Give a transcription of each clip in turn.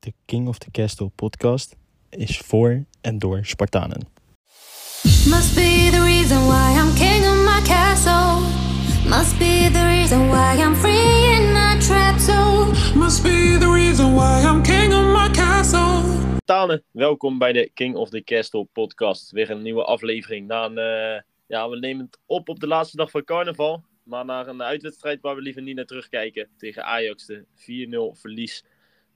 De King of the Castle podcast is voor en door Spartanen. Must be the reason why I'm king of my castle. Must be the reason why I'm free in my trap zone. Must be the reason why I'm king of my castle. Spartanen, welkom bij de King of the Castle podcast. Weer een nieuwe aflevering. Na een, eh, ja, we nemen het op op de laatste dag van carnaval. Maar naar een uitwedstrijd waar we liever niet naar terugkijken. Tegen Ajax, de 4-0 verlies.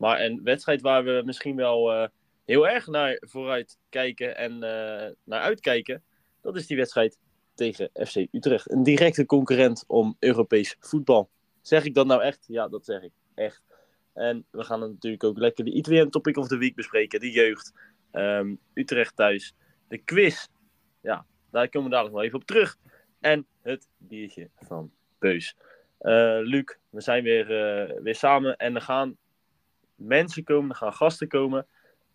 Maar een wedstrijd waar we misschien wel eh, heel erg naar vooruit kijken en eh, naar uitkijken. Dat is die wedstrijd tegen FC Utrecht. Een directe concurrent om Europees voetbal. Zeg ik dat nou echt? Ja, dat zeg ik echt. En we gaan natuurlijk ook lekker de ITWM Topic of the Week bespreken. De jeugd. Ehm, Utrecht thuis. De quiz. Ja, daar komen we dadelijk nog even op terug. En het biertje van Beus. Eh, Luc, we zijn weer, weer samen en er gaan mensen komen, er gaan gasten komen.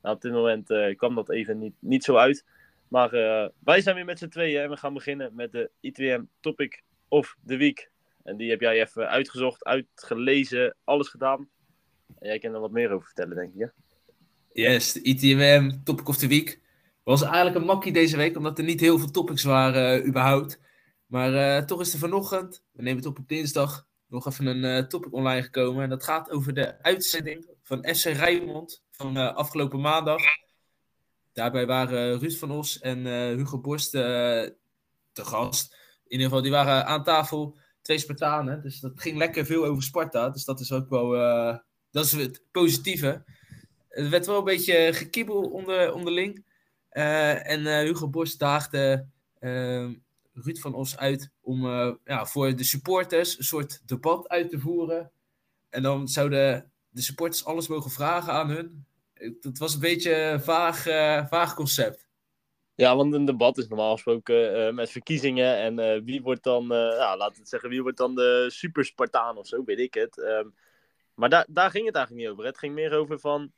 Nou, op dit moment eh, kwam dat even niet, niet zo uit. Maar wij zijn weer met z'n tweeën en we gaan beginnen met de ITWM Topic of the Week. En die heb jij even uitgezocht, uitgelezen, alles gedaan. En jij kan er wat meer over vertellen, denk ik? Yes, de ITMM Topic of the Week. Was eigenlijk een makkie deze week, omdat er niet heel veel topics waren, uh, überhaupt. Maar toch is er vanochtend, we nemen het op op dinsdag, nog even een topic online gekomen. En dat gaat over de uitzending van FC Rijnmond van afgelopen maandag. Daarbij waren Ruud van Os en Hugo Borst te gast. In ieder geval, die waren aan tafel, twee Spartanen. Dus dat ging lekker veel over Sparta. Dus dat is ook wel dat is het positieve. Er werd wel een beetje gekibbel onder, onderling. En Hugo Bos daagde uh, Ruud van Os uit om ja, voor de supporters een soort debat uit te voeren. En dan zouden de supporters alles mogen vragen aan hun. Dat was een beetje een vaag, vaag concept. Ja, want een debat is normaal gesproken met verkiezingen. En wie wordt dan, ja, laten we het zeggen, wie wordt dan de super Spartaan of zo, weet ik het. Um, maar daar, daar ging het eigenlijk niet over. Het ging meer over van,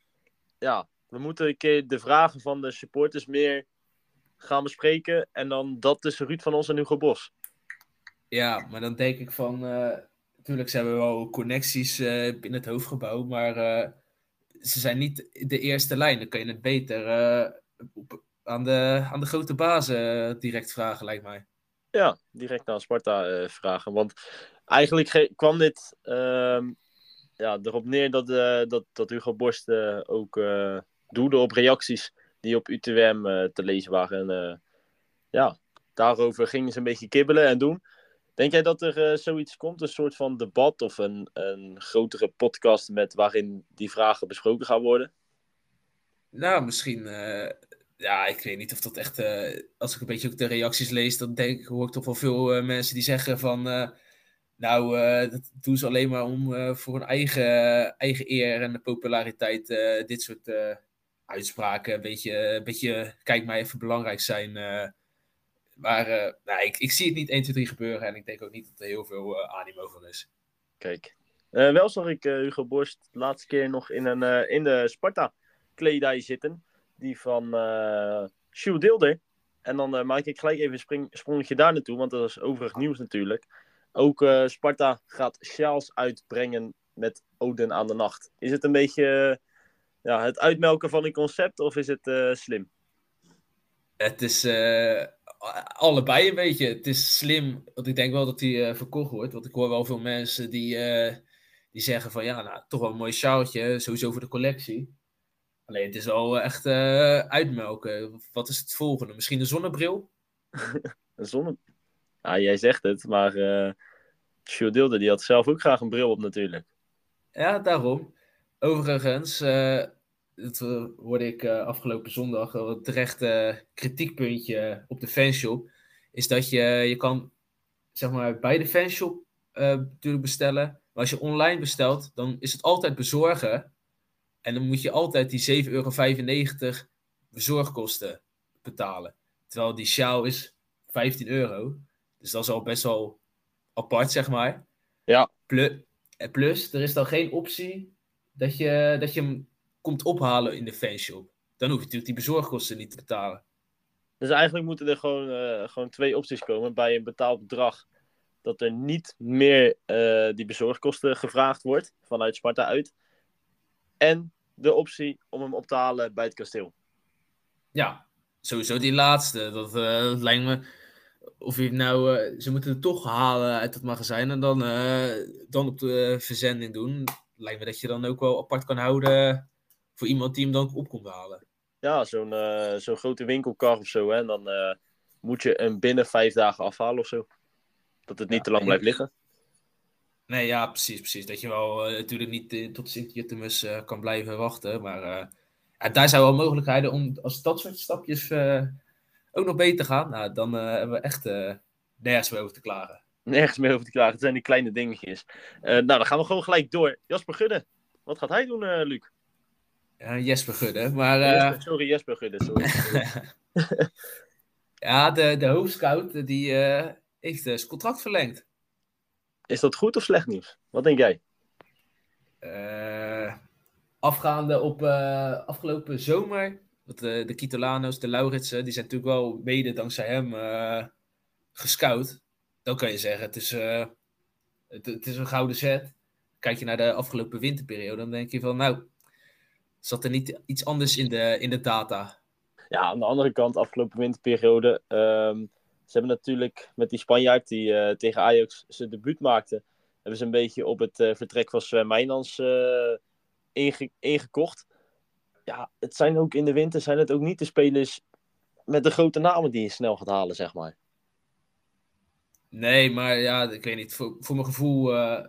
ja, we moeten een keer de vragen van de supporters meer gaan bespreken. En dan dat tussen Ruud van Os en Hugo Bos. Ja, maar dan denk ik van, natuurlijk ze hebben wel connecties uh, binnen het hoofdgebouw, maar uh, ze zijn niet de eerste lijn. Dan kan je het beter op, aan, de, aan de grote bazen direct vragen, lijkt mij. Ja, direct aan Sparta vragen. Want eigenlijk kwam dit ehm, ja, erop neer dat, dat, dat Hugo Borst ook doelde op reacties die op UTWM te lezen waren. En ja, daarover gingen ze een beetje kibbelen en doen. Denk jij dat er zoiets komt, een soort van debat of een, een grotere podcast met waarin die vragen besproken gaan worden? Nou, misschien. ja, ik weet niet of dat echt. als ik een beetje ook de reacties lees, dan denk hoor ik toch wel veel mensen die zeggen van nou, dat doen ze alleen maar om voor hun eigen, eigen eer en populariteit dit soort uitspraken een beetje, een beetje, kijk maar even belangrijk zijn. Maar nou, ik, ik zie het niet 1, 2, 3 gebeuren en ik denk ook niet dat er heel veel animo van is. Kijk, wel zag ik Hugo Borst de laatste keer nog in, een, in de Sparta-kledij zitten. Die van uh, Sjoe Deelder. En dan maak ik gelijk even een spring, sprongetje daar naartoe, want dat is overig nieuws natuurlijk. Ook Sparta gaat sjaals uitbrengen met Oden aan de nacht. Is het een beetje ja, het uitmelken van een concept of is het slim? Het is allebei een beetje. Het is slim, want ik denk wel dat die verkocht wordt. Want ik hoor wel veel mensen die, die zeggen van ja, nou, toch wel een mooi sjaaltje, sowieso voor de collectie. Alleen het is wel echt uitmelken. Wat is het volgende? Misschien een zonnebril? een zonnebril? Ja, jij zegt het, maar uh, Dilde, die had zelf ook graag een bril op natuurlijk. Ja, daarom. Overigens, uh, dat hoorde ik uh, afgelopen zondag, een terecht uh, kritiekpuntje op de fanshop, is dat je, je kan zeg maar bij de fanshop natuurlijk bestellen, maar als je online bestelt, dan is het altijd bezorgen en dan moet je altijd die 7,95 euro bezorgkosten betalen. Terwijl die sjaal is 15 euro. Dus dat is al best wel apart, zeg maar. Ja. Plus, plus er is dan geen optie dat je, dat je hem komt ophalen in de fanshop. Dan hoef je natuurlijk die bezorgkosten niet te betalen. Dus eigenlijk moeten er gewoon, uh, gewoon twee opties komen bij een betaald bedrag. Dat er niet meer uh, die bezorgkosten gevraagd wordt vanuit Sparta uit. En de optie om hem op te halen bij het kasteel. Ja, sowieso die laatste. Dat, eh, dat lijkt me. Of je nou. eh, ze moeten het toch halen uit het magazijn en dan, eh, dan op de verzending doen. Lijkt me dat je dan ook wel apart kan houden voor iemand die hem dan op komt halen. Ja, zo'n eh, zo'n grote winkelkar of zo. Hè? En dan eh, moet je hem binnen vijf dagen afhalen of zo. Dat het niet Ja, te lang blijft liggen. Nee, ja, precies, precies. Dat je wel eh, natuurlijk niet tot Sint-Jutemus kan blijven wachten. Maar daar zijn wel mogelijkheden om, als dat soort stapjes ook nog beter gaan, nou, dan hebben we echt nergens meer over te klagen. Nergens meer over te klagen. Het zijn die kleine dingetjes. Nou, dan gaan we gewoon gelijk door. Jasper Gudde. Wat gaat hij doen, Luc? Ja, Jesper Gudde. Maar eh, Jesper- sorry, Jesper Gudde. Sorry. ja, de, de hoofdscout eh, die eh, heeft eh, zijn contract verlengd. Is dat goed of slecht nieuws? Wat denk jij? Eh, afgaande op eh, afgelopen zomer. Want, eh, de Kitolano's, de Lauritsen, die zijn natuurlijk wel mede dankzij hem eh, gescout. Dan kan je zeggen, het is, eh, het, het is een gouden set. Kijk je naar de afgelopen winterperiode, dan denk je van, nou, zat er niet iets anders in de, in de data? Ja, aan de andere kant, afgelopen winterperiode. ehm, ze hebben natuurlijk met die Spanjaard die eh, tegen Ajax zijn debuut maakte. Hebben ze een beetje op het eh, vertrek van Sven Meijnans eh, inge- ingekocht. Ja, het zijn ook in de winter zijn het ook niet de spelers met de grote namen die je snel gaat halen, zeg maar. Nee, maar ja, ik weet niet. Voor, voor mijn gevoel. eh,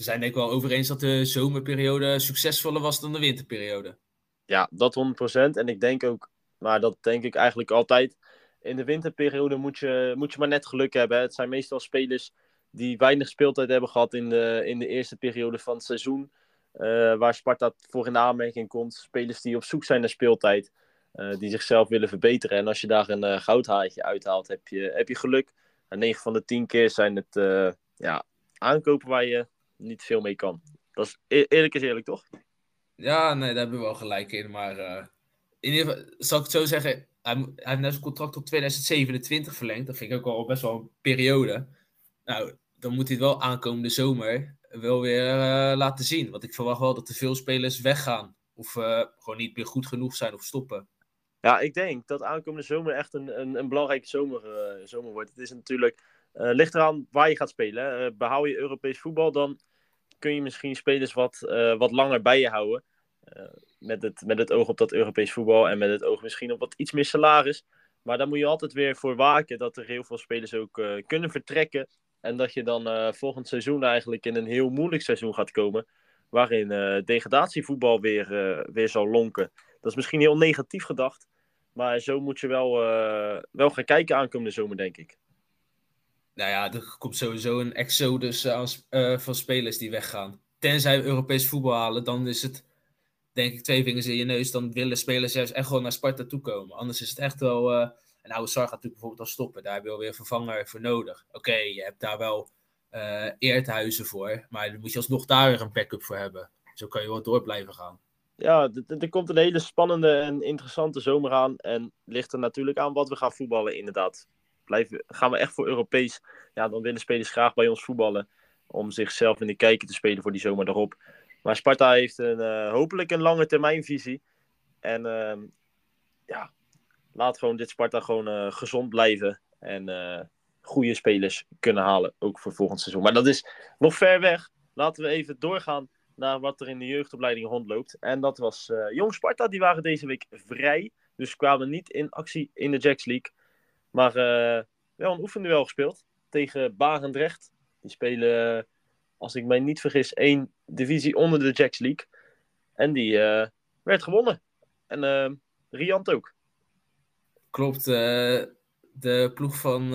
we, zijn denk ik wel over eens dat de zomerperiode succesvoller was dan de winterperiode. Ja, dat 100%. En ik denk ook, maar dat denk ik eigenlijk altijd. In de winterperiode moet je, moet je maar net geluk hebben. Het zijn meestal spelers die weinig speeltijd hebben gehad in de, in de eerste periode van het seizoen. eh, waar Sparta voor in aanmerking komt. Spelers die op zoek zijn naar speeltijd. eh, die zichzelf willen verbeteren. En als je daar een eh, goudhaartje uithaalt, heb je, heb je geluk. En 9 van de 10 keer zijn het ja, aankopen waar je niet veel mee kan. Dat is e- eerlijk is eerlijk, toch? Ja, nee, daar hebben we wel gelijk in. Maar eh, in ieder geval, zal ik het zo zeggen. Hij, heeft net zijn contract tot 2027 verlengd. Dat vind ik ook al best wel een periode. Nou, dan moet hij het wel aankomende zomer wel weer eh, laten zien. Want ik verwacht wel dat er veel spelers weggaan. Of eh, gewoon niet meer goed genoeg zijn of stoppen. Ja, ik denk dat aankomende zomer echt een, een, een belangrijke zomer, zomer wordt. Het is natuurlijk, ligt eraan waar je gaat spelen. Eh, behoud je Europees voetbal, dan kun je misschien spelers wat, eh, wat langer bij je houden. Eh, met, het, met het oog op dat Europees voetbal en met het oog misschien op wat iets meer salaris. Maar daar moet je altijd weer voor waken dat er heel veel spelers ook eh, kunnen vertrekken. En dat je dan volgend seizoen eigenlijk in een heel moeilijk seizoen gaat komen. Waarin degradatievoetbal weer, weer zal lonken. Dat is misschien heel negatief gedacht. Maar zo moet je wel, wel gaan kijken aankomende zomer, denk ik. Nou ja, er komt sowieso een exodus sp- eh, van spelers die weggaan. Tenzij we Europees voetbal halen, dan is het, denk ik, twee vingers in je neus. Dan willen spelers juist echt gewoon naar Sparta toe komen. Anders is het echt wel... eh en oude Sar gaat natuurlijk bijvoorbeeld al stoppen. Daar heb je wel weer een vervanger voor nodig. Oké, je hebt daar wel eh Eerthuizen voor. Maar dan moet je alsnog daar weer een backup voor hebben. Zo kan je wel door blijven gaan. Ja, er komt een hele spannende en interessante zomer aan. En ligt er natuurlijk aan wat we gaan voetballen, inderdaad. Blijven, gaan we echt voor Europees? Ja, dan willen spelers graag bij ons voetballen. Om zichzelf in de kijker te spelen voor die zomer erop. Maar Sparta heeft een, eh, hopelijk een lange termijnvisie. En ehm, ja, laat gewoon dit Sparta gewoon eh, gezond blijven. En eh, goede spelers kunnen halen, ook voor volgend seizoen. Maar dat is nog ver weg. Laten we even doorgaan naar wat er in de jeugdopleiding rondloopt. En dat was Jong Sparta, die waren deze week vrij. Dus kwamen niet in actie in de Jacks League. Maar eh, wel een oefenduel gespeeld tegen Barendrecht. Die spelen, eh, als ik mij niet vergis, één divisie onder de Jacks League. En die eh, werd gewonnen. En Riant ook. Klopt, de ploeg van,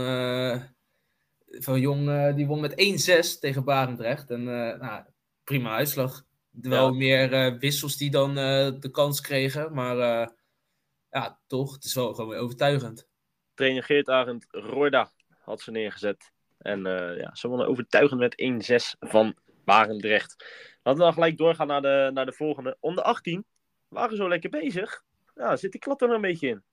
van Jong die won met 1-6 tegen Barendrecht. En nou, prima uitslag. Wel Ja. meer wissels die dan de kans kregen. Maar ja, toch, het is wel gewoon weer overtuigend. Trainer Geert Arend Roorda had ze neergezet. En eh, ja, ze wonnen overtuigend met 1-6 van Barendrecht. Laten we dan gelijk doorgaan naar de, naar de volgende. Onder 18 waren zo lekker bezig. Ja, zit die klap er nog een beetje in.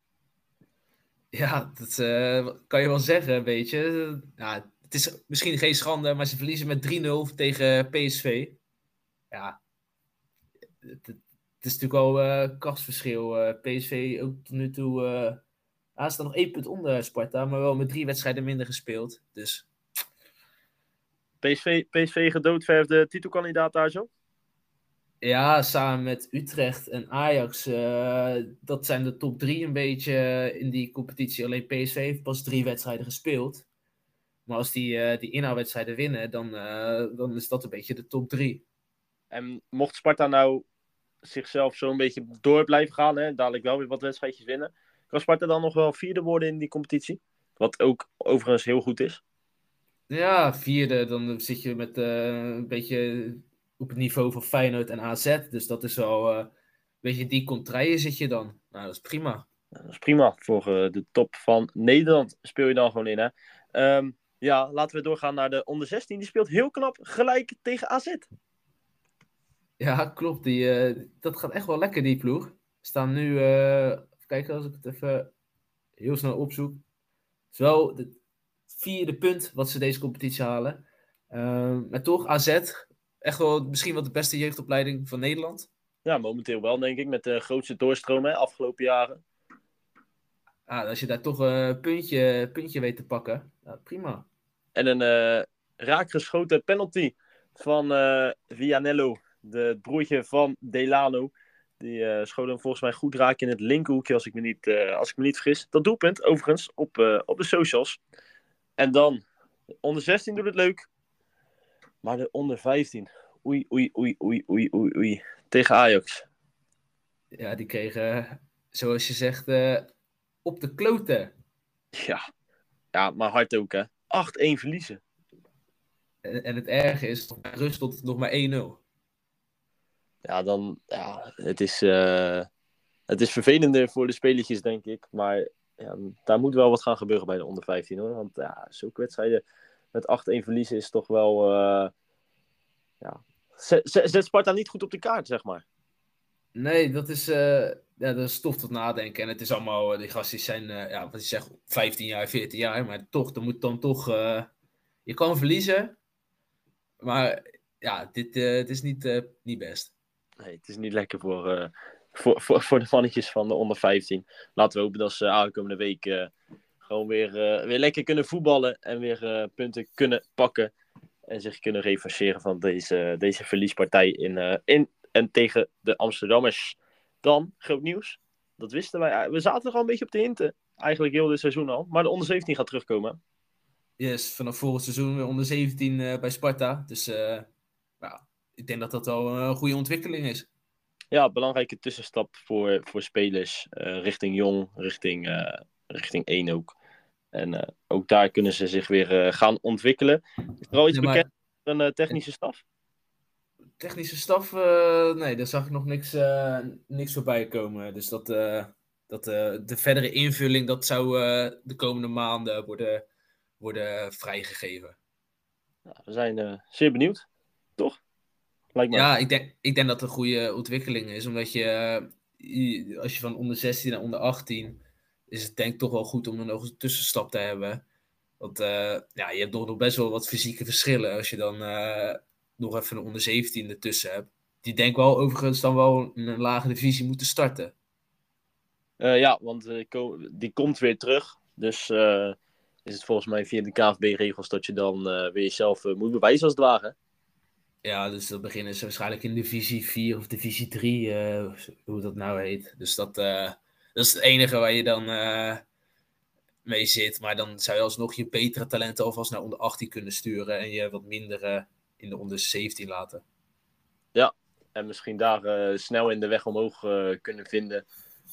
Ja, dat eh, kan je wel zeggen, een beetje. Ja, het is misschien geen schande, maar ze verliezen met 3-0 tegen PSV. Ja, het, is natuurlijk al eh kastverschil. PSV ook tot nu toe. Eh hij staat nog één punt onder Sparta, maar wel met drie wedstrijden minder gespeeld. Dus PSV, PSV gedoodverfde titelkandidaat daar zo? ja, samen met Utrecht en Ajax, eh, dat zijn de top drie een beetje in die competitie. Alleen PSV heeft pas drie wedstrijden gespeeld. Maar als die, eh, die inhaalwedstrijden winnen, dan, eh, dan is dat een beetje de top drie. En mocht Sparta nou zichzelf zo'n beetje door blijven gaan, hè, dadelijk wel weer wat wedstrijdjes winnen, kan Sparta dan nog wel vierde worden in die competitie? Wat ook overigens heel goed is. Ja, vierde, dan zit je met eh, een beetje op het niveau van Feyenoord en AZ. Dus dat is wel eh, een beetje die contraien zit je dan. Nou, dat is prima. Dat is prima. Voor eh, de top van Nederland speel je dan gewoon in. Hè? Ehm, ja, laten we doorgaan naar de onder 16. Die speelt heel knap gelijk tegen AZ. Ja, klopt. Die, dat gaat echt wel lekker, die ploeg. We staan nu, kijken als ik het even heel snel opzoek. Het is wel het vierde punt wat ze deze competitie halen. Ehm, maar toch, AZ, echt wel misschien wel de beste jeugdopleiding van Nederland. Ja, momenteel wel, denk ik. Met de grootste doorstroom hè, afgelopen jaren. Ah, als je daar toch een puntje, puntje weet te pakken, nou, prima. En een eh raakgeschoten penalty van eh Vianello. De, het broertje van Delano. Die eh schoot hem volgens mij goed raak in het linkerhoekje, als ik me niet, eh, als ik me niet vergis. Dat doelpunt, overigens, op, eh, op de socials. En dan, de onder 16 doet het leuk. Maar de onder 15, oei, oei, oei, oei, oei, oei, oei. Tegen Ajax. Ja, die kregen, zoals je zegt, op de kloten. Ja. ja, maar hard ook, hè. 8-1 verliezen. En, en het erge is, rust het nog maar 1-0. Ja, dan, ja, het is, eh, het is vervelender voor de spelertjes, denk ik. Maar ja, daar moet wel wat gaan gebeuren bij de onder 15, hoor. Want ja, zulke wedstrijden met 8-1 verliezen is toch wel, eh, ja... Zet, Sparta niet goed op de kaart, zeg maar. Nee, dat is, eh, ja, dat is stof tot nadenken. En het is allemaal, die gasten zijn, ja, wat je zegt, 15 jaar, 14 jaar. Maar toch, er moet dan toch, je kan verliezen. Maar ja, dit, het is niet, niet best. Het is niet lekker voor, eh, voor, voor, voor de mannetjes van de onder 15. Laten we hopen dat ze aankomende week eh, gewoon weer, eh, weer lekker kunnen voetballen. En weer punten kunnen pakken. En zich kunnen revancheren van deze, deze verliespartij in, in en tegen de Amsterdammers. Dan, groot nieuws. Dat wisten wij. We zaten er al een beetje op te hinten. Eigenlijk heel dit seizoen al. Maar de onder 17 gaat terugkomen. Yes, vanaf volgend seizoen weer onder 17 eh, bij Sparta. Dus ja, ik denk dat dat wel een goede ontwikkeling is. Ja, belangrijke tussenstap voor, voor spelers. eh, richting jong, richting, eh, richting 1 ook. En eh, ook daar kunnen ze zich weer eh, gaan ontwikkelen. Is er al iets Ja, maar- bekend van een technische staf? Technische staf, eh, nee, daar zag ik nog niks, eh, niks voorbij komen. Dus dat, eh, dat eh, de verdere invulling, dat zou eh, de komende maanden worden, worden vrijgegeven. Ja, we zijn eh, zeer benieuwd. Toch? Lijkt me. Ja, ik denk, ik denk dat het een goede ontwikkeling is. Omdat je, eh, als je van onder 16 naar onder 18, is het denk ik toch wel goed om er nog een tussenstap te hebben. Want eh, ja, je hebt nog, nog best wel wat fysieke verschillen. Als je dan eh, nog even een onder 17 ertussen hebt. Die denk wel overigens dan wel in een lage divisie moeten starten. Ja, want die komt weer terug. Dus is het volgens mij via de KVB-regels dat je dan weer jezelf moet bewijzen als het ware. Ja, dus dan beginnen ze waarschijnlijk in divisie 4 of divisie 3, eh, hoe dat nou heet. Dus dat, eh, dat is het enige waar je dan eh, mee zit. Maar dan zou je alsnog je betere talenten alvast naar onder 18 kunnen sturen en je wat mindere in de onder 17 laten. En misschien daar snel in de weg omhoog kunnen vinden.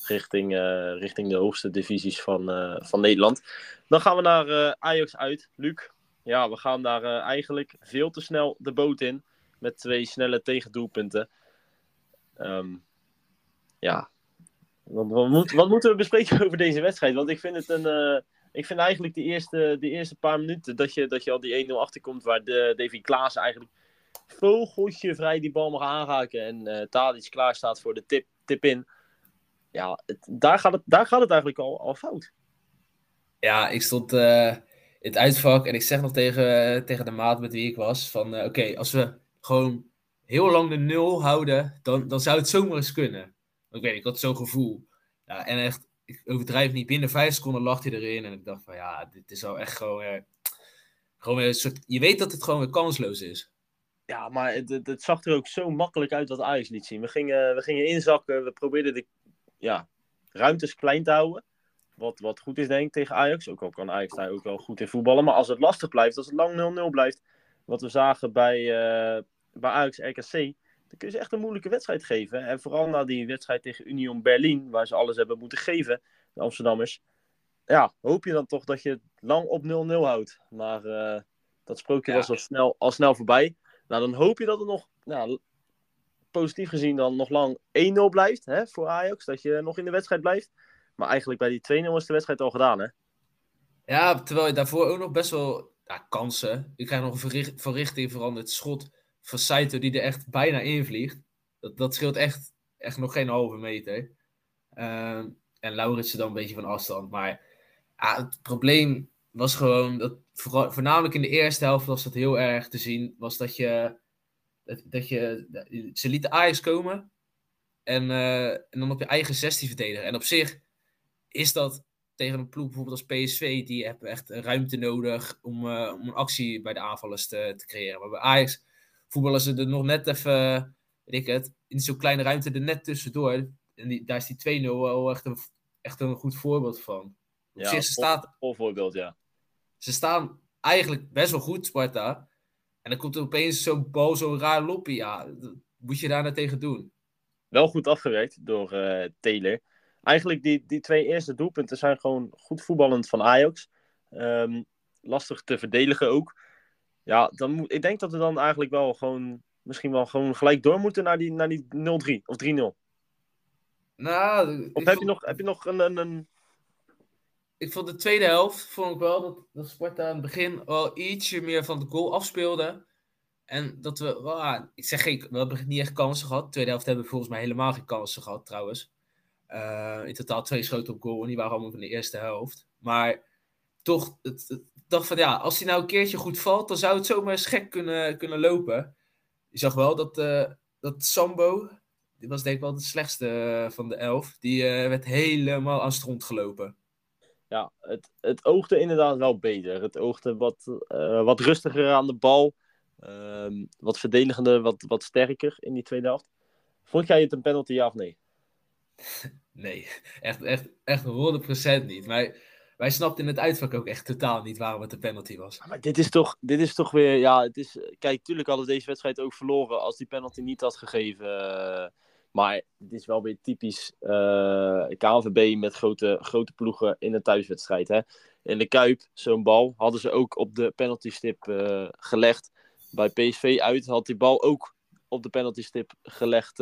Richting, richting de hoogste divisies van, van Nederland. Dan gaan we naar Ajax uit. Luc, ja, we gaan daar eigenlijk veel te snel de boot in. Met twee snelle tegendoelpunten. Ehm, ja, wat, wat, wat moeten we bespreken over deze wedstrijd? Want ik vind het een. eh, ik vind eigenlijk de eerste, de eerste paar minuten dat je, dat je al die 1-0 achterkomt. Waar de, Davy Klaas eigenlijk vogeltje vrij die bal mag aanraken. En eh Tadic klaar staat voor de tip, tip in. Ja, daar, gaat het, daar gaat het eigenlijk al, al fout. Ja, ik stond eh, in het uitvak en ik zeg nog tegen, tegen de maat met wie ik was: van oké, als we gewoon heel lang de nul houden, dan, dan zou het zomaar eens kunnen. Ik weet ik had zo'n gevoel. Ja, en echt, ik overdrijf niet, binnen vijf seconden lag hij erin. En ik dacht van, ja, dit is wel echt gewoon... gewoon weer een soort, je weet dat het gewoon weer kansloos is. Ja, maar het, het, zag er ook zo makkelijk uit wat Ajax liet zien. We gingen, we gingen inzakken, we probeerden de ja, ruimtes klein te houden. Wat, wat goed is, denk ik, tegen Ajax. Ook al kan Ajax daar ook wel goed in voetballen. Maar als het lastig blijft, als het lang 0-0 blijft. Wat we zagen bij, eh, bij Ajax RKC. Dan kun je ze echt een moeilijke wedstrijd geven. En vooral na die wedstrijd tegen Union Berlin. Waar ze alles hebben moeten geven, de Amsterdammers. Ja, hoop je dan toch dat je het lang op 0-0 houdt. Maar eh, dat sprookje Ja. was al snel, al snel voorbij. Nou, dan hoop je dat het nog, nou, positief gezien, dan nog lang 1-0 blijft hè, voor Ajax. Dat je nog in de wedstrijd blijft. Maar eigenlijk bij die 2-0 is de wedstrijd al gedaan, hè? Ja, terwijl je daarvoor ook nog best wel ja, kansen. Je krijgt nog een verricht, van richting veranderd schot van Saito die er echt bijna invliegt. Dat, dat scheelt echt, echt nog geen halve meter. Ehm, en Lauritsen dan een beetje van afstand. Maar ja, het probleem was gewoon dat voornamelijk in de eerste helft was dat heel erg te zien. Was dat je, dat, dat je ze lieten Ajax komen en, eh, en dan op je eigen 16 verdedigen. En op zich is dat tegen een ploeg bijvoorbeeld als PSV, die hebben echt ruimte nodig om, eh, om een actie bij de aanvallers te, te creëren. Maar bij Ajax voetballen ze er nog net even, weet ik het, in zo'n kleine ruimte er net tussendoor. En die, daar is die 2-0 wel echt een, echt een goed voorbeeld van. Op zich, ze, staat, vol voorbeeld, ja. ze staan eigenlijk best wel goed, Sparta. En dan komt er opeens zo'n bal, zo'n raar loppie. Ja, moet je daar nou tegen doen? Wel goed afgewerkt door eh Taylor. Eigenlijk die, die twee eerste doelpunten zijn gewoon goed voetballend van Ajax. Ehm, lastig te verdedigen ook. Ja, dan moet, ik denk dat we dan eigenlijk wel gewoon misschien wel gewoon gelijk door moeten naar die, naar die 0-3 of 3-0. Nou, Of heb vond- je nog, heb je nog een, een, een... ik vond de tweede helft vond ik wel dat, dat Sparta aan het begin wel ietsje meer van de goal afspeelde. En dat we, ja, ik zeg geen, we hebben niet echt kansen gehad. De tweede helft hebben we volgens mij helemaal geen kansen gehad trouwens. Eh, in totaal twee schoten op goal en die waren allemaal van de eerste helft. Maar toch, het, dacht van ja, als hij nou een keertje goed valt, dan zou het zomaar eens gek kunnen, kunnen lopen. Je zag wel dat, eh, dat Sambo, die was denk ik wel de slechtste eh, van de elf, die werd helemaal aan stront gelopen. Ja, het, het oogde inderdaad wel beter. Het oogde wat, wat rustiger aan de bal. Ehm, wat verdedigender, wat, wat sterker in die tweede helft. Vond jij het een penalty, ja of nee? Nee, echt, echt, echt 100% niet. Maar wij snapten in het uitvak ook echt totaal niet waarom het een penalty was. Maar dit is toch, dit is toch weer, ja, het is, kijk, tuurlijk hadden we deze wedstrijd ook verloren als die penalty niet had gegeven. eh, maar het is wel weer typisch eh KNVB met grote, grote ploegen in een thuiswedstrijd. Hè? In de Kuip, zo'n bal, hadden ze ook op de penaltystip eh gelegd. Bij PSV uit had die bal ook op de penaltystip gelegd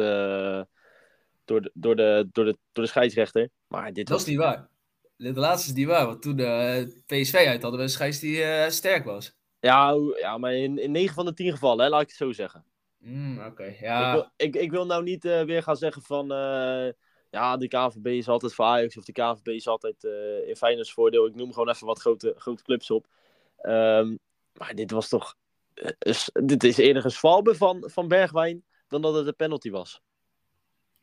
door, de, door, de, door, de, door de scheidsrechter. Maar dit Dat was niet waar. De laatste is niet waar, want toen eh PSV uit hadden we een scheids die eh, sterk was. Ja, ja, maar in, in 9 van de 10 gevallen, hè, laat ik het zo zeggen. Mm, Oké, Ik, ja. wil, ik, ik wil nou niet eh, weer gaan zeggen van... ja, de KNVB is altijd voor Ajax of de KNVB is altijd in Feyenoord's voordeel. Ik noem gewoon even wat grote, grote clubs op. Ehm, maar dit was toch... dit is eerder een zwalbe van, van Bergwijn dan dat het een penalty was.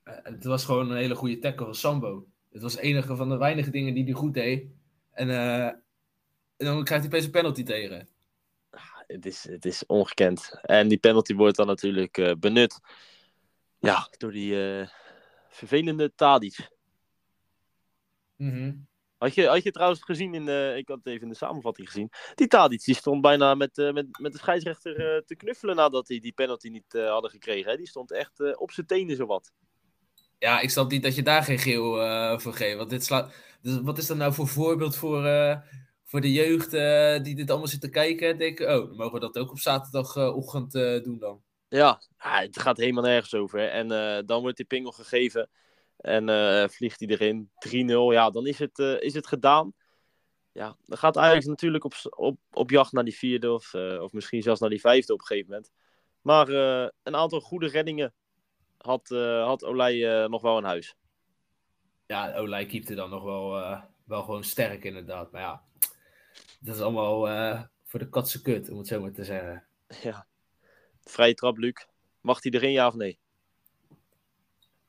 Eh, Het was gewoon een hele goede tackle van Sambo. Het was enige van de weinige dingen die hij goed deed. En, eh, en dan krijgt hij opeens een penalty tegen. Het is, het is ongekend. En die penalty wordt dan natuurlijk eh, benut. Ja, door die vervelende Tadic. Mhm. Had je, had je trouwens gezien in de, ik had het even in de samenvatting gezien. Die Tadic die stond bijna met, met, met de scheidsrechter te knuffelen nadat hij die penalty niet hadden gekregen. Hè? Die stond echt op zijn tenen zowat. Ja, ik snap niet dat je daar geen geel eh, voor geeft. Want dit slaat. Dus wat is dat nou voor voorbeeld voor, eh, voor de jeugd eh, die dit allemaal zit te kijken? en Denken, oh, dan mogen we dat ook op zaterdagochtend doen dan. Ja, het gaat helemaal nergens over. En dan wordt die pingel gegeven en vliegt hij erin. 3-0, ja, dan is het, is het gedaan. Ja, dan gaat Ajax natuurlijk op, op, op jacht naar die vierde of, of misschien zelfs naar die vijfde op een gegeven moment. Maar een aantal goede reddingen had, eh had Olij eh, nog wel in huis. Ja, Olij keepte dan nog wel, eh, wel gewoon sterk inderdaad. Maar ja, dat is allemaal voor de katse kut, om het zo maar te zeggen. Ja. Vrije trap, Luc. Mag hij erin, ja of nee?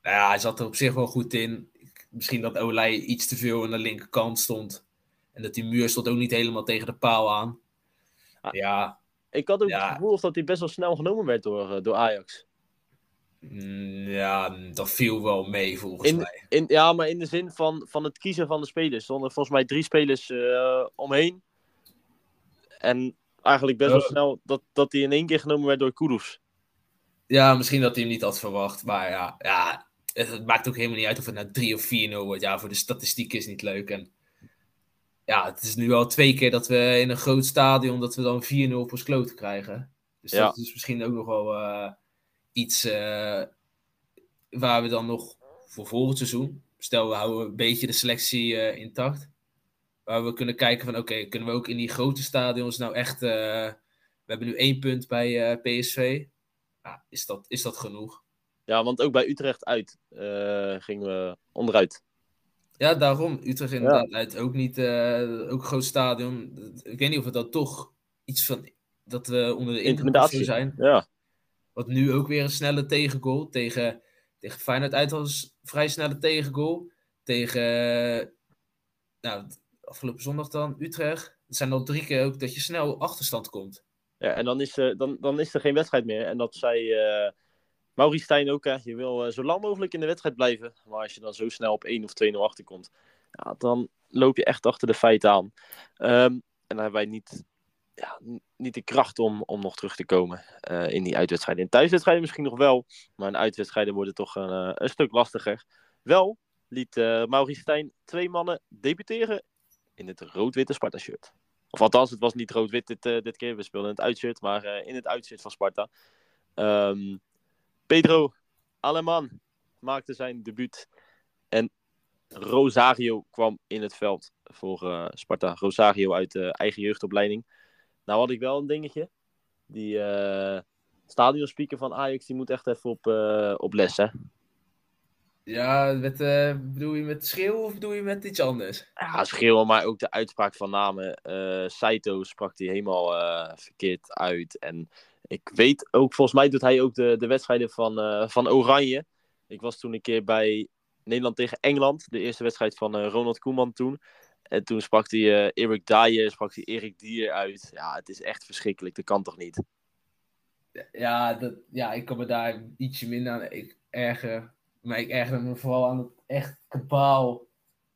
Nou ja, hij zat er op zich wel goed in. Misschien dat Olij iets te veel aan de linkerkant stond. En dat die muur stond ook niet helemaal tegen de paal aan. Ah. Ja, Ik had ook Ja. het gevoel dat hij best wel snel genomen werd door, door Ajax. Mm, ja, dat viel wel mee volgens In- mij. In, ja, maar in de zin van, van het kiezen van de spelers. Er stonden volgens mij drie spelers eh, omheen. En eigenlijk best wel snel dat, dat hij in één keer genomen werd door Kudus. Ja, misschien dat hij hem niet had verwacht. Maar ja, ja het, het maakt ook helemaal niet uit of het nou 3 of 4-0 wordt. Ja, voor de statistiek is het niet leuk. En ja, het is nu al twee keer dat we in een groot stadion dat we dan 4-0 op ons kloten krijgen. Dus Ja. dat is misschien ook nog wel eh, iets eh, waar we dan nog voor volgend seizoen, stel we houden een beetje de selectie eh, intact, waar we kunnen kijken van oké, kunnen we ook in die grote stadions nou echt, eh, we hebben nu één punt bij PSV, ja, is, dat, is dat genoeg? Ja, want ook bij Utrecht uit gingen we onderuit. Ja, daarom. Utrecht inderdaad uit. Ook niet, ook een groot stadion. Ik weet niet of het dan toch iets van, dat we onder de Intimidatie. zijn. Ja, Wat nu ook weer een snelle tegengoal. Tegen, tegen Feyenoord uit was vrij snelle tegengoal. Tegen, nou, afgelopen zondag dan, Utrecht. Het zijn al drie keer ook dat je snel achterstand komt. ja en dan is, eh, dan, dan is er geen wedstrijd meer. En dat zei eh Maurice ook. Hè. Je wil eh, zo lang mogelijk in de wedstrijd blijven. Maar als je dan zo snel op 1 of 2-0 achterkomt. Ja, dan loop je echt achter de feiten aan. Ehm, en dan hebben wij niet, ja, niet de kracht om, om nog terug te komen eh, in die uitwedstrijden. In thuiswedstrijden misschien nog wel. Maar in uitwedstrijden wordt toch een, eh, een stuk lastiger. Wel liet eh Maurice Stijn twee mannen debuteren in het rood-witte Sparta-shirt. Of althans, het was niet rood-wit dit, dit keer. We speelden in het uitshirt, maar in het uitshirt van Sparta. Ehm, Pedro Aleman maakte zijn debuut. En Rosario kwam in het veld voor Sparta. Rosario uit de eigen jeugdopleiding. Nou had ik wel een dingetje. Die eh stadionspeaker van Ajax die moet echt even op, eh, op les. Hè? Ja, met, eh, bedoel je met schreeuwen of bedoel je met iets anders? Ja, schreeuwen, maar ook de uitspraak van namen. Eh Saito sprak hij helemaal verkeerd uit. En ik weet ook, volgens mij doet hij ook de, de wedstrijden van, van Oranje. Ik was toen een keer bij Nederland tegen Engeland. De eerste wedstrijd van Ronald Koeman toen. En toen sprak hij eh Erik Dyer, sprak hij Erik Dier uit. Ja, het is echt verschrikkelijk. Dat kan toch niet? Ja, dat, ja, ik kan me daar ietsje minder aan ik erger. Maar ik erger me vooral aan het echt kabaal.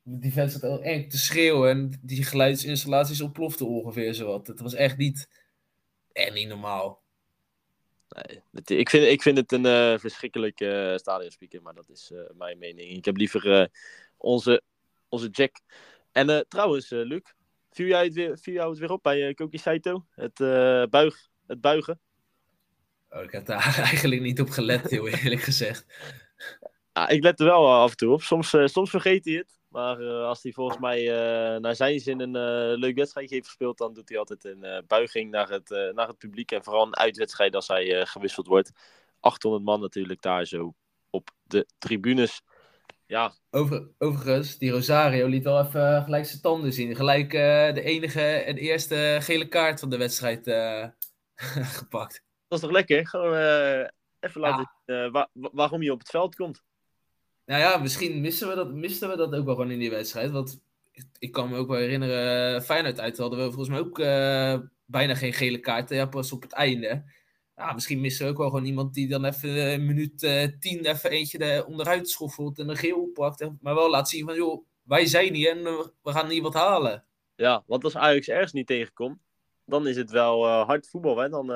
Die vent zat heel eng te schreeuwen. En die geluidsinstallaties ontploften ongeveer zowat. Het was echt niet, echt niet normaal. Nee, het- ik, vind, ik vind het een eh verschrikkelijk eh stadionspeaker, maar dat is mijn mening. Ik heb liever onze, onze Jack. En eh, trouwens, eh, Luc, viel, jij het weer, viel jou het weer op bij eh, Koki Saito? Het, buig, het buigen? Oh, ik heb daar eigenlijk niet op gelet, heel eerlijk gezegd. Ik let er wel af en toe op. Soms, soms vergeet hij het. Maar als hij volgens mij naar zijn zin een eh, leuk wedstrijdje heeft gespeeld, dan doet hij altijd een buiging naar het, naar het publiek. En vooral een uitwedstrijd als hij gewisseld wordt. 800 man natuurlijk daar zo op de tribunes. Ja, Over, overigens, die Rosario liet wel even gelijk zijn tanden zien. Gelijk eh, de enige en eerste gele kaart van de wedstrijd eh, gepakt. dat is toch lekker? Gewoon eh, even laten Ja. zien eh, wa- wa- waarom je op het veld komt. Nou ja, misschien missen we dat, misten we dat ook wel gewoon in die wedstrijd. Want ik, ik kan me ook wel herinneren, eh, Feyenoord uit hadden we volgens mij ook eh, bijna geen gele kaarten. Ja, pas op het einde. Ja, misschien missen we ook wel gewoon iemand die dan even eh, een minuut eh, tien even eentje er onderuit schoffelt en een geel pakt. Maar wel laat zien van, joh, wij zijn hier en we gaan hier wat halen. Ja, want als Ajax ergens niet tegenkomt, dan is het wel eh, hard voetbal. Hè? Dan,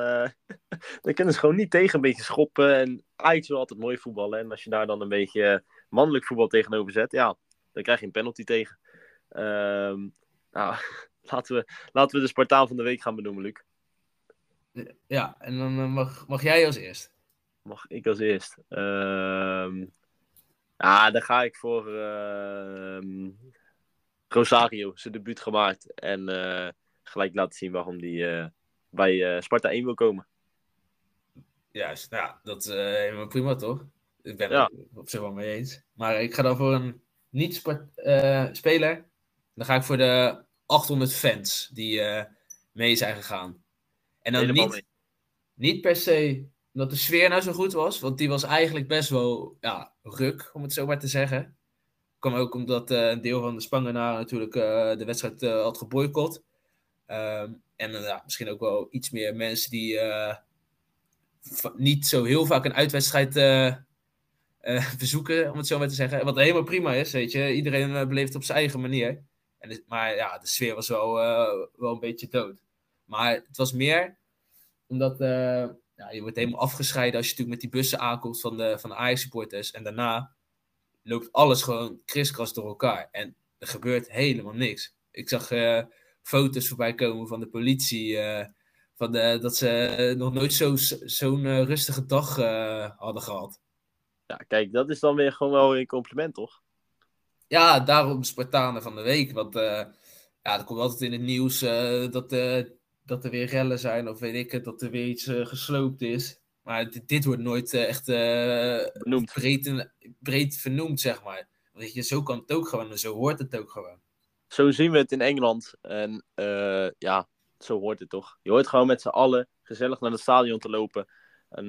dan kunnen ze gewoon niet tegen een beetje schoppen. En Ajax wil altijd mooi voetballen. En als je daar dan een beetje mannelijk voetbal tegenover zet, ja, dan krijg je een penalty tegen. Ehm, nou, laten we, laten we de Spartaan van de week gaan benoemen, Luc. Ja, en dan eh, mag, mag jij als eerst. Mag ik als eerst? Ehm ja, dan ga ik voor ehm, Rosario, zijn debuut gemaakt. En eh, gelijk laten zien waarom hij eh, bij Sparta 1 wil komen. Juist, nou dat is helemaal prima toch? Ik ben Ja. het op zich wel mee eens. Maar ik ga dan voor een niet-speler. dan ga ik voor de 800 fans die mee zijn gegaan. En dan Helemaal niet, niet per se omdat de sfeer nou zo goed was. Want die was eigenlijk best wel ja, ruk, om het zo maar te zeggen. Kwam ook omdat eh, een deel van de Spangenaren natuurlijk eh, de wedstrijd eh, had geboycott. Ehm, en ja, misschien ook wel iets meer mensen die niet zo heel vaak een uitwedstrijd bezoeken, om het zo maar te zeggen. Wat helemaal prima is, weet je. Iedereen beleeft het op zijn eigen manier. En, maar ja, de sfeer was wel, wel een beetje dood. Maar het was meer omdat eh, ja, je wordt helemaal afgescheiden als je natuurlijk met die bussen aankomt van de, van de Ajax-supporters. En daarna loopt alles gewoon kriskras door elkaar. En er gebeurt helemaal niks. Ik zag eh, foto's voorbij komen van de politie. eh, van de, dat ze nog nooit zo- zo'n eh, rustige dag hadden gehad. Ja, kijk, dat is dan weer gewoon wel een compliment, toch? Ja, daarom Spartanen van de week. Want ja, er komt altijd in het nieuws dat, eh, dat er weer rellen zijn. Of weet ik het, dat er weer iets eh, gesloopt is. Maar dit, dit wordt nooit eh, echt eh, breed, breed vernoemd, zeg maar. Weet je, zo kan het ook gewoon en zo hoort het ook gewoon. Zo zien we het in Engeland. En ja, zo hoort het toch. Je hoort gewoon met z'n allen gezellig naar het stadion te lopen. En,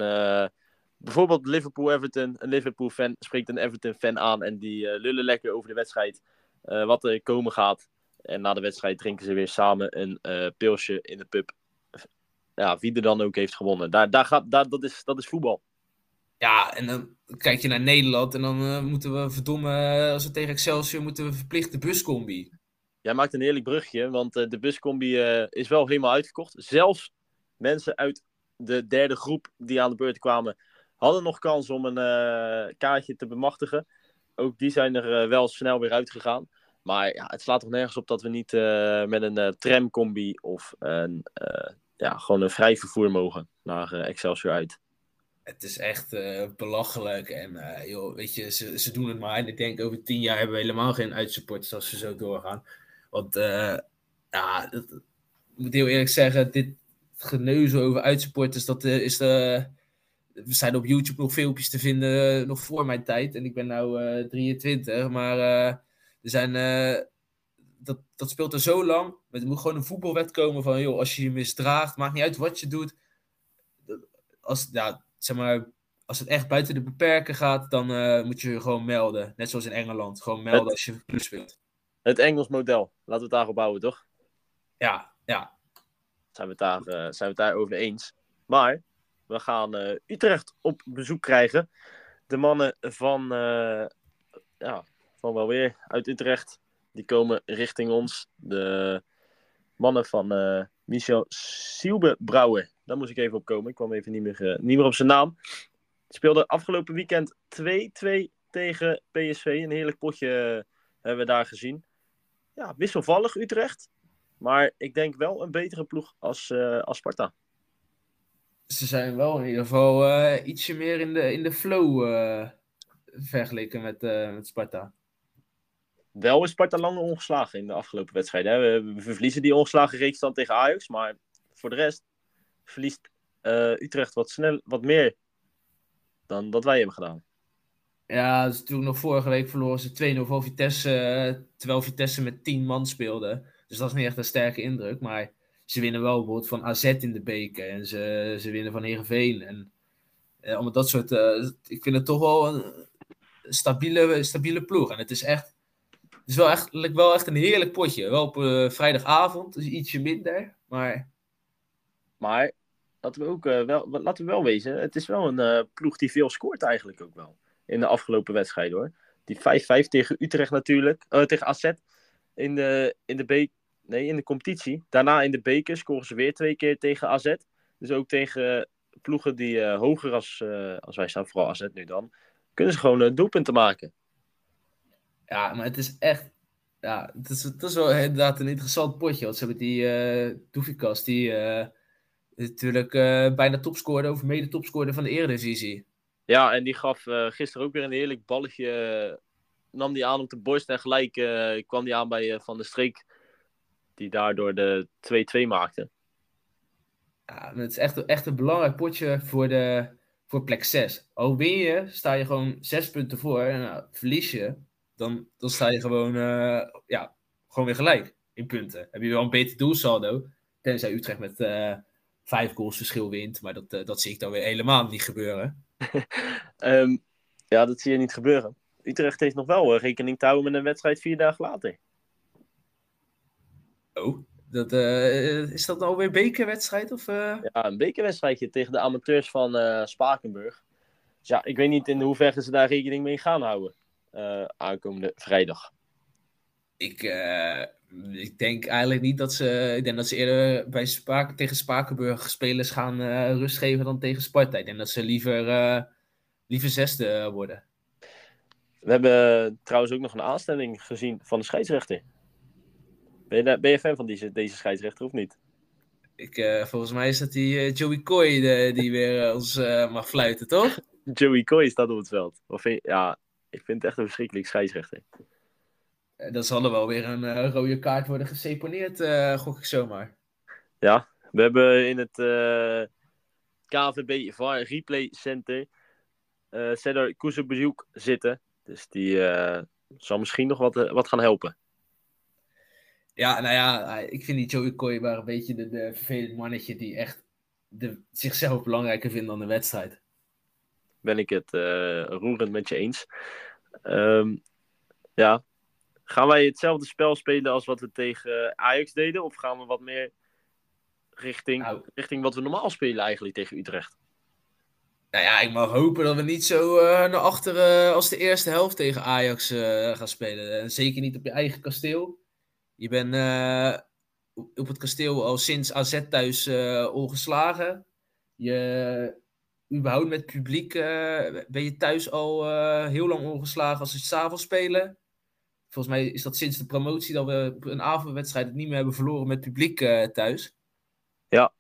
bijvoorbeeld Liverpool-Everton. Een Liverpool-fan spreekt een Everton-fan aan. En die lullen lekker over de wedstrijd. wat er komen gaat. En na de wedstrijd drinken ze weer samen een eh, pilsje in de pub. Ja, wie er dan ook heeft gewonnen. Daar, daar gaat, daar, dat, is, dat is voetbal. Ja, en dan kijk je naar Nederland en dan eh, moeten we verdomme, eh, als we tegen Excelsior moeten we verplicht de buscombi. Jij maakt een heerlijk brugje, want de buscombi is wel helemaal uitverkocht. Zelfs mensen uit de derde groep die aan de beurt kwamen, hadden nog kans om een kaartje te bemachtigen. Ook die zijn er wel snel weer uitgegaan. Maar het slaat toch nergens op dat we niet eh, met een eh, tramcombi of een, eh, ja, gewoon een vrij vervoer mogen naar Excelsior uit. Het is echt belachelijk. En joh, weet je, ze, ze doen het maar. En ik denk over tien jaar hebben we helemaal geen uitsupporters als ze zo doorgaan. Want ja, ik moet heel eerlijk zeggen, dit geneuzel over uitsupporters, dat is de... Er zijn op YouTube nog filmpjes te vinden, nog voor mijn tijd. En ik ben nu eh 23, maar er zijn... eh, dat, dat speelt er zo lang. Er moet gewoon een voetbalwet komen van, joh, als je je misdraagt, maakt niet uit wat je doet. Als, ja, zeg maar, als het echt buiten de beperken gaat, dan eh, moet je je gewoon melden. Net zoals in Engeland. Gewoon melden Het- als je plus speelt. Het Engels model, laten we het daarop bouwen, toch? Ja, ja. zijn we het daar, eh, zijn we het daarover eens. Maar we gaan Utrecht op bezoek krijgen. De mannen van, ja, van wel weer uit Utrecht, die komen richting ons. De mannen van eh, Michel Sielbebrouwer. Daar moest ik even op komen. Ik kwam even niet meer, eh, niet meer op zijn naam. Speelde afgelopen weekend 2-2 tegen PSV. Een heerlijk potje eh, hebben we daar gezien. Ja, wisselvallig Utrecht. Maar ik denk wel een betere ploeg als, als Sparta. Ze zijn wel in ieder geval ietsje meer in de, in de flow vergeleken met, met Sparta. Wel is Sparta lang ongeslagen in de afgelopen wedstrijden. We, verliezen die ongeslagen reeks dan tegen Ajax. Maar voor de rest verliest eh, Utrecht wat, snel, wat meer dan dat wij hebben gedaan. Ja, toen nog vorige week verloren ze 2-0 van Vitesse, eh, terwijl Vitesse met 10 man speelde. Dus dat is niet echt een sterke indruk, maar ze winnen wel bijvoorbeeld van AZ in de beker en ze, ze winnen van Heerenveen. En eh, allemaal dat soort, eh, ik vind het toch wel een stabiele, stabiele ploeg. En het is echt, is wel echt, wel echt een heerlijk potje. Wel op eh, vrijdagavond, dus ietsje minder, maar Maar laten we, ook, eh, wel, laten we wel wezen, het is wel een eh, ploeg die veel scoort eigenlijk ook wel. In de afgelopen wedstrijden hoor. Die 5-5 tegen Utrecht natuurlijk, tegen AZ in de, in, de be- nee, in de competitie. Daarna in de beker scoren ze weer twee keer tegen AZ. Dus ook tegen ploegen die hoger als, als wij staan, vooral AZ nu dan, kunnen ze gewoon doelpunten maken. Ja, maar het is echt. Ja, het is, het is wel inderdaad een interessant potje. Want ze hebben die Doefikas, die eh, natuurlijk eh, bijna topscorer of mede topscorer van de Eredivisie. Ja, en die gaf gisteren ook weer een heerlijk balletje. nam die aan op de borst en gelijk kwam die aan bij Van der Streek. Die daardoor de 2-2 maakte. Ja, het is echt, echt een belangrijk potje voor, de, voor plek 6. Al win je, sta je gewoon 6 punten voor. En nou, verlies je, dan, dan sta je gewoon, eh, ja, gewoon weer gelijk in punten. Heb je wel een beter doelsaldo. Tenzij Utrecht met, eh, vijf goals verschil wint. Maar dat, eh, dat zie ik dan weer helemaal niet gebeuren. Ehm, ja, dat zie je niet gebeuren. Utrecht heeft nog wel rekening te houden met een wedstrijd vier dagen later. Oh, dat, is dat nou weer een bekerwedstrijd? Of? Ja, een bekerwedstrijdje tegen de amateurs van Spakenburg. Dus ja, ik weet niet in hoeverre ze daar rekening mee gaan houden. Eh, aankomende vrijdag. Ik, eh, ik denk eigenlijk niet dat ze. Ik denk dat ze eerder bij Spaak, tegen Spakenburg spelers gaan eh, rust geven dan tegen Sparta. Ik denk dat ze liever, liever zesde worden. We hebben trouwens ook nog een aanstelling gezien van de scheidsrechter. Ben je, daar- ben je fan van deze, deze scheidsrechter of niet? Ik, volgens mij is dat die Joey Coy de- die weer ons mag fluiten, toch? Joey Coy staat op het veld. Of ja, ik vind het echt een verschrikkelijk scheidsrechter. Eh, Dan zal er wel weer een eh, rode kaart worden geseponeerd, eh, gok ik zomaar. Ja, we hebben in het KVB VAR Replay Center eh Cedar Kuzebezoek zitten. Dus die zal misschien nog wat, wat gaan helpen. Ja, nou ja, ik vind die Joey Coy maar een beetje de, de vervelend mannetje die echt de, zichzelf belangrijker vindt dan de wedstrijd. Ben ik het roerend met je eens. Ehm, ja, gaan wij hetzelfde spel spelen als wat we tegen Ajax deden? Of gaan we wat meer richting, Nou. richting wat we normaal spelen eigenlijk tegen Utrecht? Nou ja, ik mag hopen dat we niet zo eh, naar achteren als de eerste helft tegen Ajax eh, gaan spelen. En zeker niet op je eigen kasteel. Je bent eh, op het kasteel al sinds AZ thuis eh, ongeslagen. Je, überhaupt met publiek eh, ben je thuis al eh, heel lang ongeslagen als ze s'avonds spelen. Volgens mij is dat sinds de promotie dat we een avondwedstrijd het niet meer hebben verloren met publiek eh, thuis. Ja.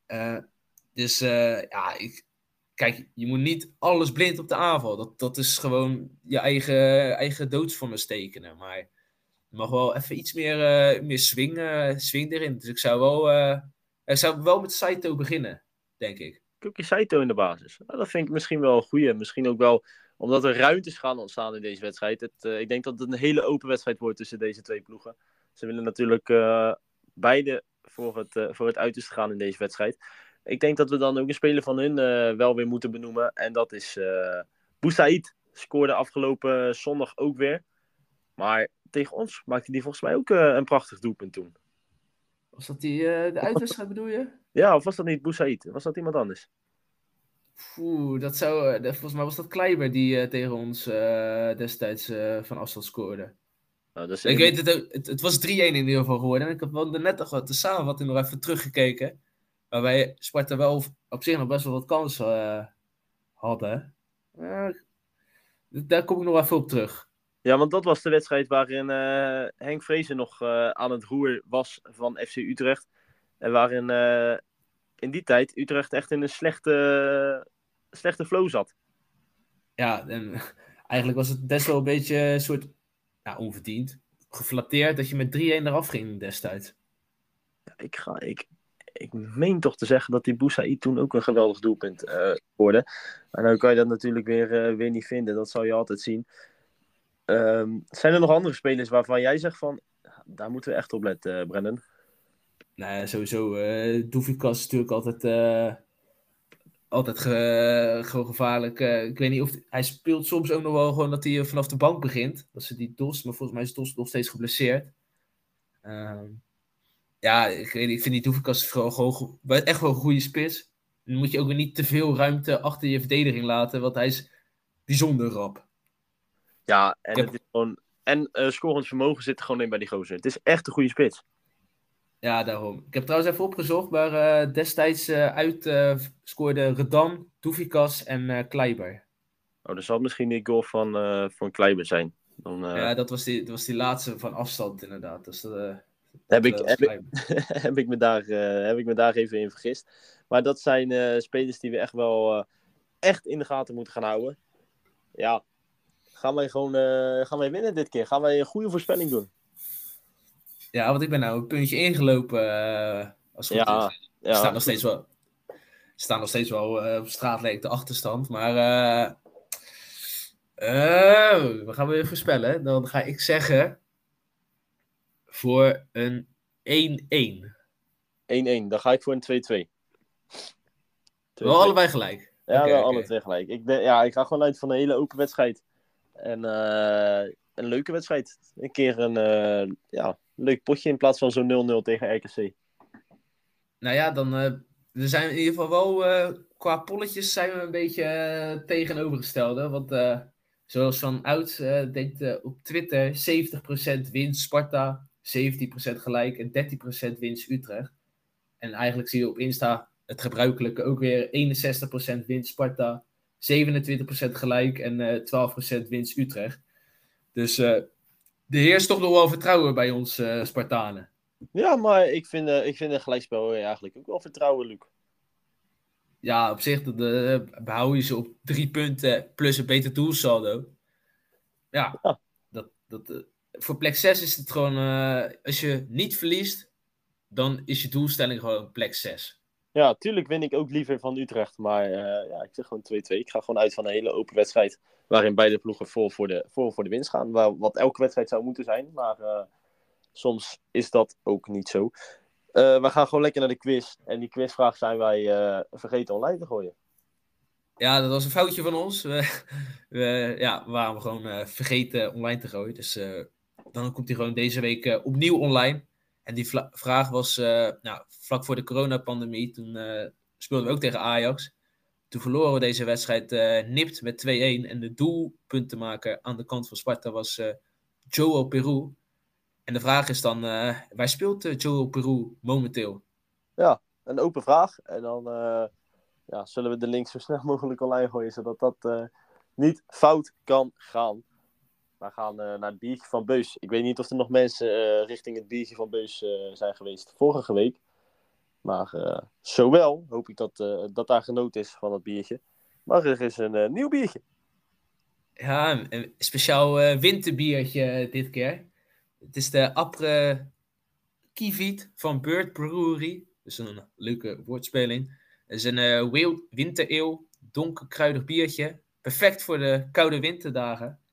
Dus ja, ik, kijk, je moet niet alles blind op de aanval. Dat, dat is gewoon je eigen, eigen doodsvonnis tekenen. Maar je mag wel even iets meer, meer swing, swing erin. Dus ik zou wel, ik zou wel met Saito beginnen, denk ik. Kuki Saito in de basis. Nou, dat vind ik misschien wel een goeie. Misschien ook wel omdat er ruimtes gaan ontstaan in deze wedstrijd. Het, eh, ik denk dat het een hele open wedstrijd wordt tussen deze twee ploegen. Ze willen natuurlijk eh, beide voor het, eh, voor het uiterste gaan in deze wedstrijd. Ik denk dat we dan ook een speler van hun wel weer moeten benoemen. En dat is Boussaïd. Scoorde afgelopen zondag ook weer. Maar tegen ons maakte hij volgens mij ook een prachtig doelpunt toen. Was dat die, eh, de uitwedstrijd bedoel je? Ja, of was dat niet Boussaïd? Was dat iemand anders? Oeh, dat zou, eh, volgens mij was dat Kleiber die eh, tegen ons eh, destijds eh, van afstand scoorde. Nou, dat is Ik weet het ook, het, het was 3-1 in ieder geval geworden. En ik heb wel net nog wat de samenvatting nog even teruggekeken. Waarbij Sparta wel op zich nog best wel wat kansen eh, hadden. Eh, daar kom ik nog even op terug. Ja, want dat was de wedstrijd waarin eh, Henk Vrezen nog eh, aan het roer was van FC Utrecht. En waarin eh, in die tijd Utrecht echt in een slechte, slechte flow zat. Ja, en eigenlijk was het best wel een beetje een soort ja, onverdiend. Geflatteerd dat je met 3-1 eraf ging destijds. Ik, ga, ik, ik meen toch te zeggen dat die Boussaïd toen ook een geweldig doelpunt scoorde. Maar nou kan je dat natuurlijk weer, weer niet vinden. Dat zal je altijd zien. Ehm, zijn er nog andere spelers waarvan jij zegt van... Daar moeten we echt op letten, eh, Brennan. Nou sowieso. eh Doefikas is natuurlijk altijd, eh, altijd ge- gewoon gevaarlijk. Ik weet niet of hij speelt soms ook nog wel gewoon dat hij vanaf de bank begint. Dat ze die Dos, maar volgens mij is Dos nog steeds geblesseerd. Ehm, ja, ik, weet ik vind die Doefikas echt wel een goede spits. Dan moet je ook weer niet te veel ruimte achter je verdediging laten, want hij is bijzonder rap. Ja, en. Het is gewoon, en eh scorend vermogen zit er gewoon in bij die gozer. Het is echt een goede spits. Ja, daarom. Ik heb trouwens even opgezocht, maar eh, destijds eh, uit scoorden Redan, Doefikas en Kleiber. Oh, dat zal misschien die goal van, van Kleiber zijn. Dan Ja, dat was, die, dat was die laatste van afstand inderdaad. Dus, dat, heb, ik, heb, ik, heb, ik me daar, heb ik me daar even in vergist. Maar dat zijn spelers die we echt wel echt in de gaten moeten gaan houden. Ja, gaan wij gewoon eh, gaan wij winnen dit keer? Gaan wij een goede voorspelling doen? Ja, want ik ben nou een puntje ingelopen. eh, als het goed Ja, is. Ja. nog steeds wel, staat nog steeds wel eh, op straat leek de achterstand. Maar eh, eh, we gaan weer voorspellen. Dan ga ik zeggen voor een 1-1. 1-1. Dan ga ik voor een 2-2. Twee- Wel allebei gelijk. Ja, Oké, wel oké. alle twee gelijk. Ik, ben, ja, ik ga gewoon uit van een hele open wedstrijd. En eh, een leuke wedstrijd. Een keer een eh, ja, leuk potje in plaats van zo'n 0-0 tegen RKC. Nou ja, dan eh, we zijn in ieder geval wel qua polletjes zijn we een beetje tegenovergestelde. Want zoals van oud denkt op Twitter 70% winst Sparta, 17% gelijk en 13% winst Utrecht. En eigenlijk zie je op Insta het gebruikelijke ook weer 61% winst Sparta, 27% gelijk en eh 12% winst Utrecht. Dus eh er heerst toch nog wel vertrouwen bij ons eh, Spartanen. Ja, maar ik vind, eh, ik vind een gelijkspel eigenlijk ook wel vertrouwen, Luc. Ja, op zich eh, behoud je ze op drie punten plus een beter doelsaldo. Ja, Ja. Dat, dat, eh, voor plek 6 is het gewoon, eh, als je niet verliest, dan is je doelstelling gewoon plek 6. Ja, tuurlijk win ik ook liever van Utrecht. Maar eh, ja, ik zeg gewoon 2-2. Ik ga gewoon uit van een hele open wedstrijd. Waarin beide ploegen vol voor de, vol voor de winst gaan. Waar, wat elke wedstrijd zou moeten zijn. Maar eh, soms is dat ook niet zo. Eh, we gaan gewoon lekker naar de quiz. En die quizvraag zijn wij vergeten online te gooien. Ja, dat was een foutje van ons. We, we, ja, we waren gewoon vergeten online te gooien. Dus dan komt hij gewoon deze week opnieuw online. En die vraag was, eh, nou, vlak voor de coronapandemie, toen eh, speelden we ook tegen Ajax. Toen verloren we deze wedstrijd eh, nipt met 2-1. En de doelpuntenmaker aan de kant van Sparta was Joel Peru. En de vraag is dan, waar speelt Joel Peru momenteel? Een open vraag. En dan ja, zullen we de link zo snel mogelijk online gooien. Zodat dat niet fout kan gaan. We gaan eh, naar het biertje van Beus. Ik weet niet of er nog mensen eh, richting het biertje van Beus eh, zijn geweest vorige week. Maar zowel hoop ik dat, dat daar genoten is van dat biertje. Maar er is een nieuw biertje. Ja, een speciaal winterbiertje dit keer. Het is de Apre Kieviet van Bird Brewery. Dus een leuke woordspeling. Het is een wild- wintereel, donker kruidig biertje. Perfect voor de koude winterdagen.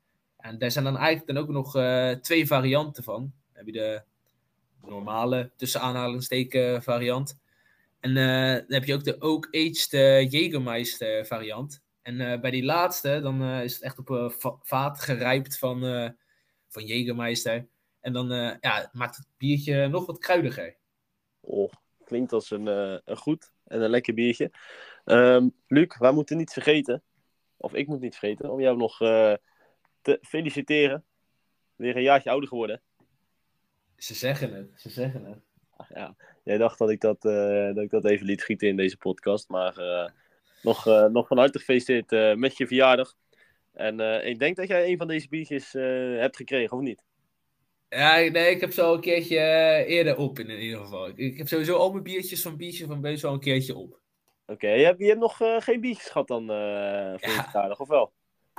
En daar zijn dan eigenlijk dan ook nog eh, twee varianten van. Dan heb je de normale, tussen aanhalingstekens variant. En eh, dan heb je ook de Oak Aged eh, Jägermeister variant. En eh, bij die laatste, dan eh, is het echt op vaat gerijpt van, eh van Jägermeister. En dan eh, ja, maakt het biertje nog wat kruidiger. Oh, klinkt als een, eh, een goed en een lekker biertje. Ehm, Luc, wij moeten niet vergeten, of ik moet niet vergeten, om jou nog eh, te feliciteren. Weer een jaartje ouder geworden. Ze zeggen het, ze zeggen het. Ach, ja, jij dacht dat ik dat, eh, dat ik dat even liet schieten in deze podcast. Maar eh, nog, eh, nog van harte gefeliciteerd met je verjaardag. En ik denk dat jij een van deze biertjes hebt gekregen, of niet? Ja, nee, ik heb zo een keertje eerder op in, ieder geval. Ik, ik heb sowieso al mijn biertjes van Biertje van Beus al een keertje op. Oké, je, hebt, je hebt nog geen biertjes gehad dan voor je Ja. verjaardag, of wel?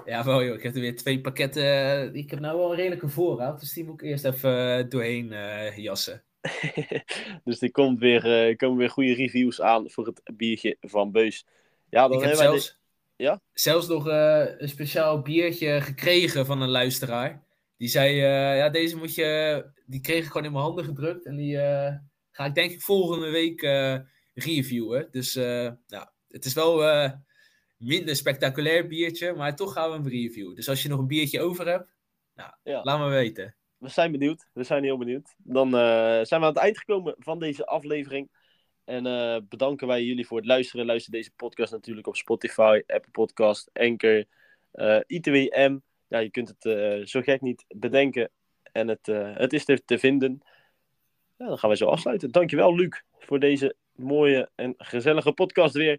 Ja, wel joh. Ik heb er weer twee pakketten. eh, Ik heb nou wel een redelijke voorraad, dus die moet ik eerst even eh, doorheen eh, jassen. dus er komt weer, komen weer goede reviews aan voor het biertje van Beus. Ja, dan Ik heb zelfs, Ja? zelfs nog een speciaal biertje gekregen van een luisteraar. Die zei, ja, deze moet je... Die kreeg ik gewoon in mijn handen gedrukt. En die ga ik denk ik volgende week reviewen. Dus ja, het is wel minder spectaculair biertje. Maar toch gaan we hem reviewen. Dus als je nog een biertje over hebt, nou, Ja. laat me weten. we zijn benieuwd. We zijn heel benieuwd. Dan eh, zijn we aan het eind gekomen van deze aflevering. En eh, bedanken wij jullie voor het luisteren. Luister deze podcast natuurlijk op Spotify, Apple Podcast, Anchor, eh ITWM. Ja, je kunt het zo gek niet bedenken. En het, het is er te vinden. Ja, dan gaan we zo afsluiten. Dankjewel, Luc, voor deze mooie en gezellige podcast weer.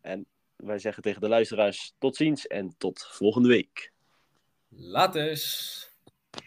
En wij zeggen tegen de luisteraars tot ziens en tot volgende week. Laters!